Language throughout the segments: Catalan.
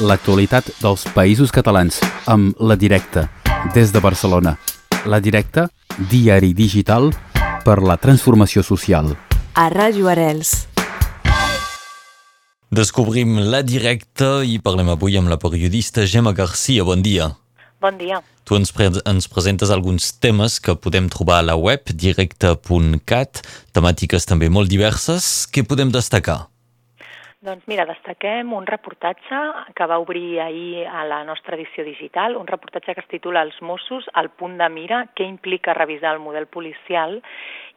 l'actualitat dels països catalans amb La Directa, des de Barcelona. La Directa, diari digital per la transformació social. A Ràdio Arels. Descobrim La Directa i parlem avui amb la periodista Gemma Garcia. Bon dia. Bon dia. Tu ens, pre ens presentes alguns temes que podem trobar a la web directe.cat, temàtiques també molt diverses. Què podem destacar? Doncs mira, destaquem un reportatge que va obrir ahir a la nostra edició digital, un reportatge que es titula Els Mossos, al punt de mira, què implica revisar el model policial,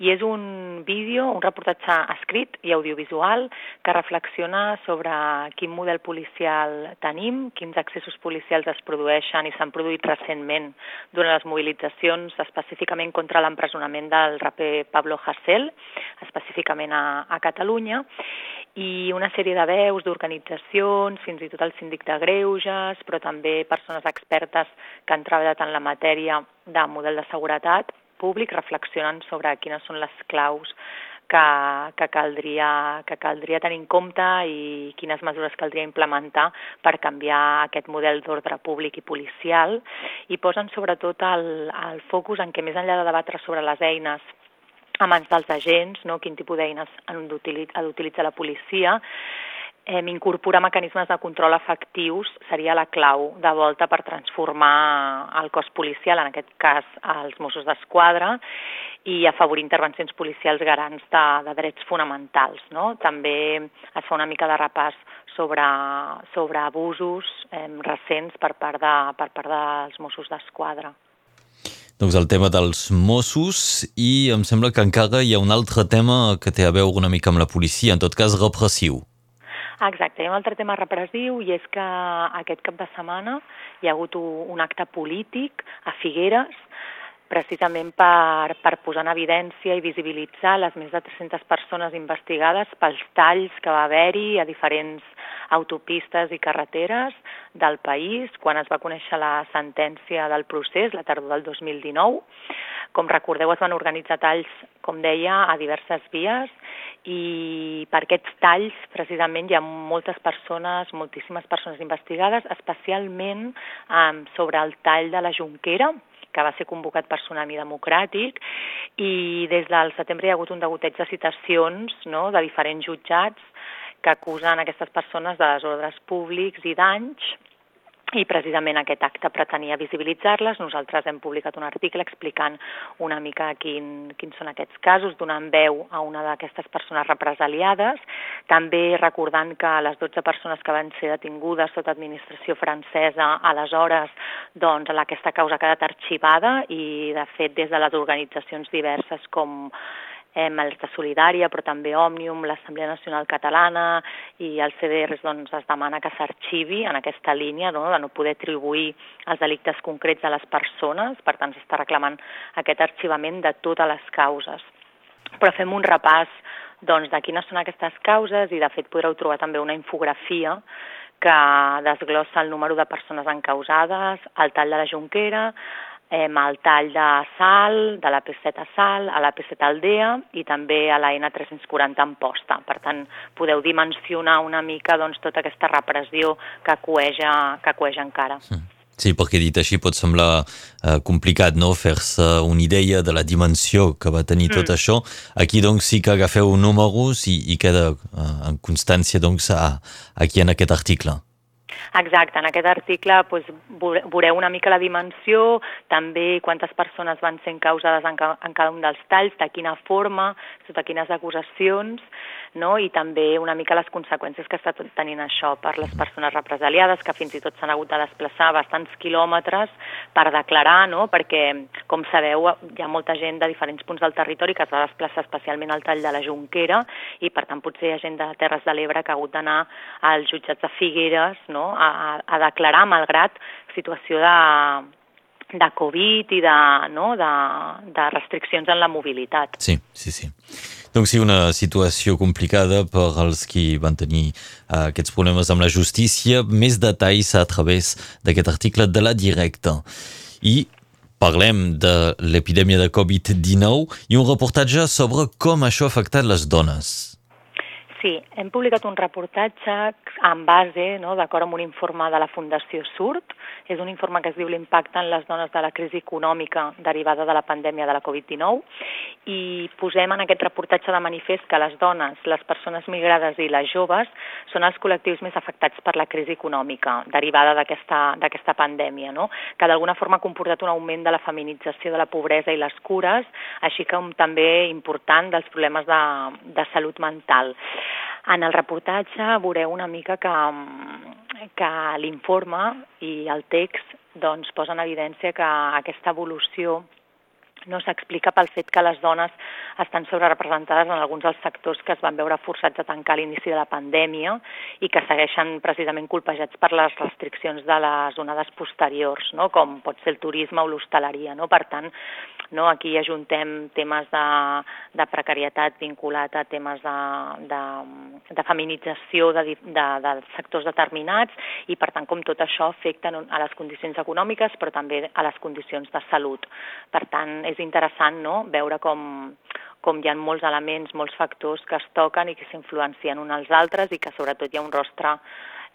i és un vídeo, un reportatge escrit i audiovisual que reflexiona sobre quin model policial tenim, quins accessos policials es produeixen i s'han produït recentment durant les mobilitzacions específicament contra l'empresonament del raper Pablo Hasél, específicament a, a Catalunya, i una sèrie de veus d'organitzacions, fins i tot el síndic de greuges, però també persones expertes que han treballat en la matèria de model de seguretat públic reflexionen sobre quines són les claus que, que, caldria, que caldria tenir en compte i quines mesures caldria implementar per canviar aquest model d'ordre públic i policial. I posen sobretot el, el focus en què més enllà de debatre sobre les eines a mans dels agents, no? quin tipus d'eines ha d'utilitzar la policia, eh, incorporar mecanismes de control efectius seria la clau de volta per transformar el cos policial, en aquest cas els Mossos d'Esquadra, i afavorir intervencions policials garants de, de drets fonamentals. No? També es fa una mica de repàs sobre, sobre abusos eh, recents per part, de, per part dels Mossos d'Esquadra. Doncs el tema dels Mossos i em sembla que encara hi ha un altre tema que té a veure una mica amb la policia, en tot cas repressiu. Exacte, hi ha un altre tema repressiu i és que aquest cap de setmana hi ha hagut un acte polític a Figueres precisament per, per posar en evidència i visibilitzar les més de 300 persones investigades pels talls que va haver-hi a diferents autopistes i carreteres del país quan es va conèixer la sentència del procés, la tardor del 2019. Com recordeu, es van organitzar talls, com deia, a diverses vies i per aquests talls precisament hi ha moltes persones, moltíssimes persones investigades, especialment um, sobre el tall de la Junquera, que va ser convocat per Tsunami Democràtic, i des del setembre hi ha hagut un degoteig de citacions no, de diferents jutjats que acusen aquestes persones de desordres públics i danys i precisament aquest acte pretenia visibilitzar-les. Nosaltres hem publicat un article explicant una mica quin, quins són aquests casos, donant veu a una d'aquestes persones represaliades, també recordant que les 12 persones que van ser detingudes sota administració francesa aleshores, doncs aquesta causa ha quedat arxivada i de fet des de les organitzacions diverses com eh, Malta Solidària, però també Òmnium, l'Assemblea Nacional Catalana i els CDRs doncs, es demana que s'arxivi en aquesta línia no? de no poder atribuir els delictes concrets a les persones, per tant s'està reclamant aquest arxivament de totes les causes. Però fem un repàs doncs, de quines són aquestes causes i de fet podreu trobar també una infografia que desglossa el número de persones encausades, el tall de la Junquera, eh, el tall de sal, de la P7 a sal, a la P7 Aldea i també a la N340 en posta. Per tant, podeu dimensionar una mica doncs, tota aquesta repressió que coeja, que coeja encara. Sí, perquè dit així pot semblar eh, complicat no? fer-se una idea de la dimensió que va tenir mm. tot això. Aquí doncs sí que agafeu números i, i queda eh, en constància doncs, a, aquí en aquest article. Exacte, en aquest article doncs, veureu una mica la dimensió, també quantes persones van ser encausades en, ca en cada un dels talls, de quina forma, sota quines acusacions, no? i també una mica les conseqüències que està tenint això per les persones represaliades, que fins i tot s'han hagut de desplaçar bastants quilòmetres per declarar, no? perquè, com sabeu, hi ha molta gent de diferents punts del territori que es va desplaçar especialment al tall de la Junquera i, per tant, potser hi ha gent de Terres de l'Ebre que ha hagut d'anar als jutjats de Figueres no? A, a, declarar, malgrat situació de, de Covid i de, no, de, de restriccions en la mobilitat. Sí, sí, sí. Donc sí, una situació complicada per als qui van tenir uh, aquests problemes amb la justícia. Més detalls a través d'aquest article de la Directa. I parlem de l'epidèmia de Covid-19 i un reportatge sobre com això ha afectat les dones. Sí, hem publicat un reportatge en base, no, d'acord amb un informe de la Fundació SURT. És un informe que es diu l'impacte en les dones de la crisi econòmica derivada de la pandèmia de la Covid-19 i posem en aquest reportatge de manifest que les dones, les persones migrades i les joves són els col·lectius més afectats per la crisi econòmica derivada d'aquesta pandèmia, no? que d'alguna forma ha comportat un augment de la feminització de la pobresa i les cures, així com també important dels problemes de, de salut mental. En el reportatge veureu una mica que, que l'informe i el text doncs, posen en evidència que aquesta evolució no s'explica pel fet que les dones estan sobrerepresentades en alguns dels sectors que es van veure forçats a tancar a l'inici de la pandèmia i que segueixen precisament colpejats per les restriccions de les onades posteriors, no? com pot ser el turisme o l'hostaleria. No? Per tant, no? aquí ajuntem temes de, de precarietat vinculat a temes de, de, de feminització de, de, de sectors determinats i, per tant, com tot això afecta a les condicions econòmiques però també a les condicions de salut. Per tant, és interessant no? veure com, com hi ha molts elements, molts factors que es toquen i que s'influencien uns als altres i que sobretot hi ha un rostre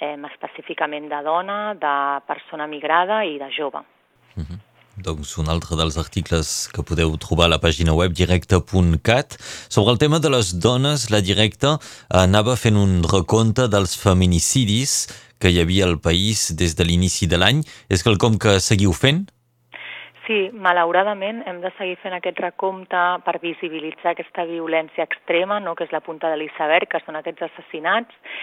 eh, específicament de dona, de persona migrada i de jove. Mm -hmm. Doncs un altre dels articles que podeu trobar a la pàgina web directe.cat. Sobre el tema de les dones, la directa anava fent un recompte dels feminicidis que hi havia al país des de l'inici de l'any. És quelcom que seguiu fent? Sí, malauradament hem de seguir fent aquest recompte per visibilitzar aquesta violència extrema, no? que és la punta de l'iceberg, que són aquests assassinats,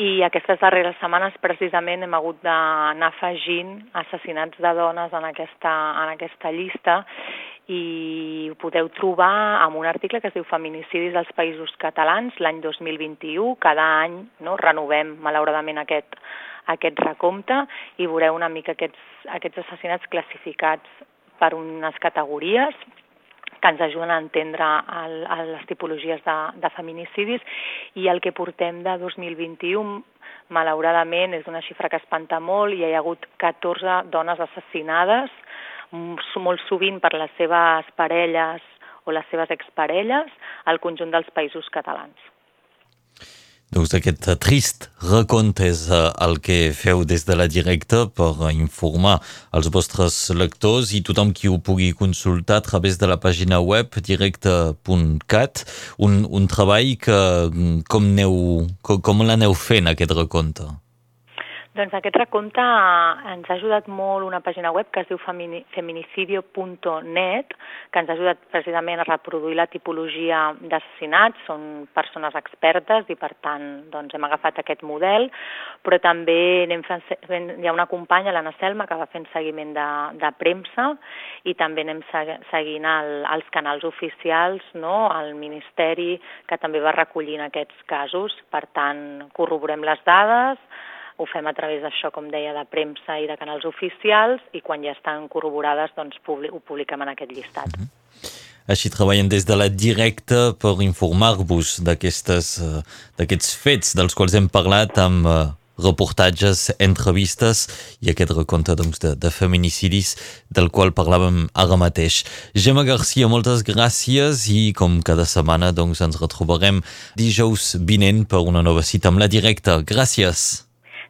i aquestes darreres setmanes precisament hem hagut d'anar afegint assassinats de dones en aquesta, en aquesta llista i ho podeu trobar en un article que es diu Feminicidis als Països Catalans l'any 2021. Cada any no, renovem malauradament aquest, aquest recompte i veureu una mica aquests, aquests assassinats classificats per unes categories que ens ajuden a entendre el, el, les tipologies de, de feminicidis i el que portem de 2021 malauradament és una xifra que espanta molt i hi ha hagut 14 dones assassinades molt sovint per les seves parelles o les seves exparelles al conjunt dels països catalans. Doncs aquest trist recompte és el que feu des de la directa per informar els vostres lectors i tothom qui ho pugui consultar a través de la pàgina web directe.cat, un, un treball que com, neu, com, com l'aneu fent aquest recompte? Doncs aquest recompte ens ha ajudat molt una pàgina web que es diu feminicidio.net, que ens ha ajudat precisament a reproduir la tipologia d'assassinats, són persones expertes i per tant doncs, hem agafat aquest model, però també fent, hi ha una companya, l'Anna Selma, que va fent seguiment de, de premsa i també anem seguint el, els canals oficials, no? el Ministeri, que també va recollint aquests casos, per tant corroborem les dades, ho fem a través d'això, com deia, de premsa i de canals oficials i quan ja estan corroborades doncs ho publiquem en aquest llistat. Mm -hmm. Així treballen des de la directa per informar-vos eh, d'aquests fets dels quals hem parlat amb uh, reportatges, entrevistes i aquest recompte doncs, de, de feminicidis del qual parlàvem ara mateix. Gemma Garcia, moltes gràcies i com cada setmana doncs, ens retrobarem dijous vinent per una nova cita amb la directa. Gràcies.